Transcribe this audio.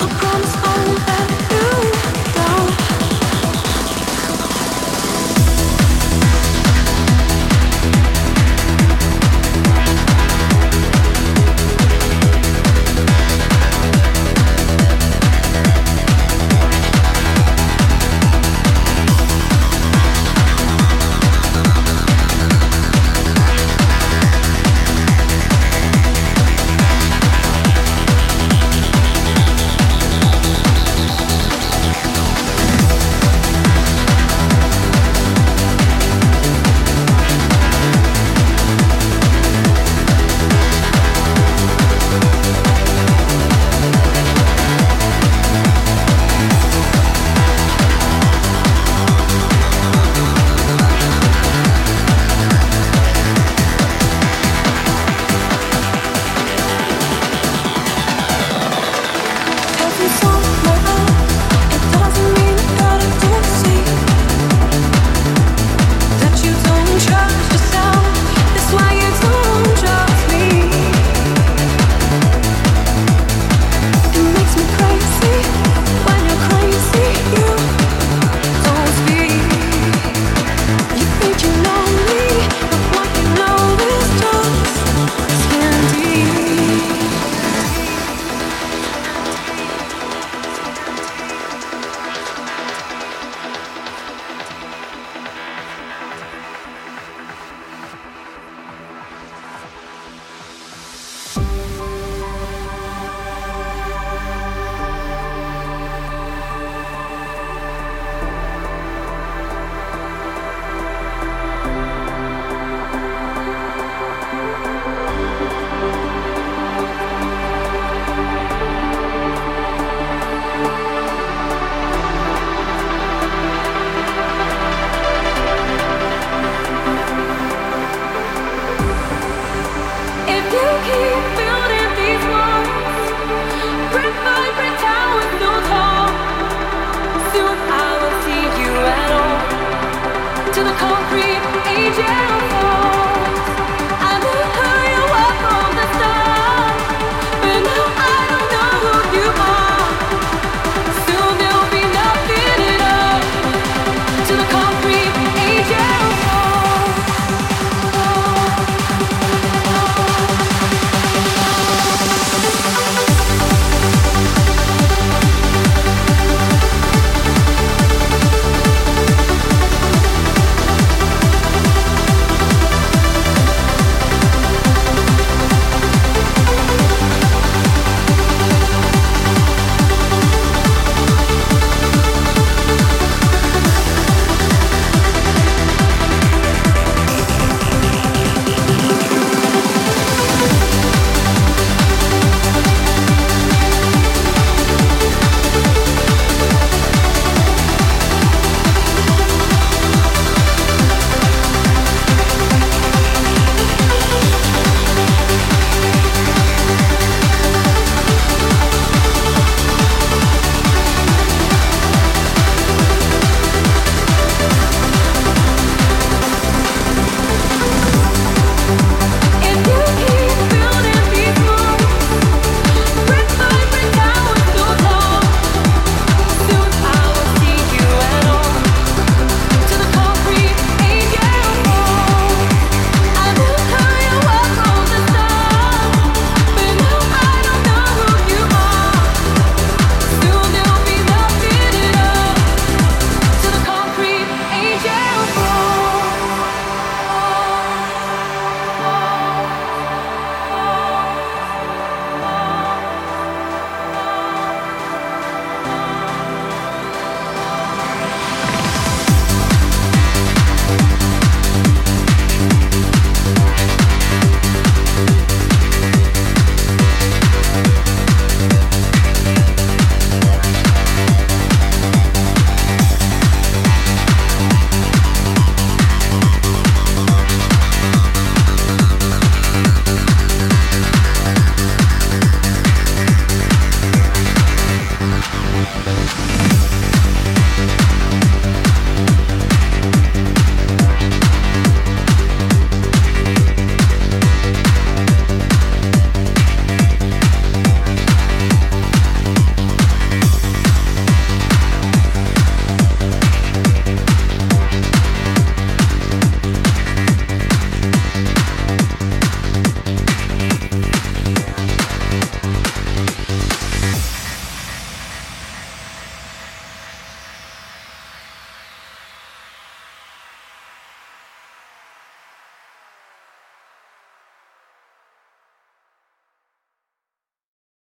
I promise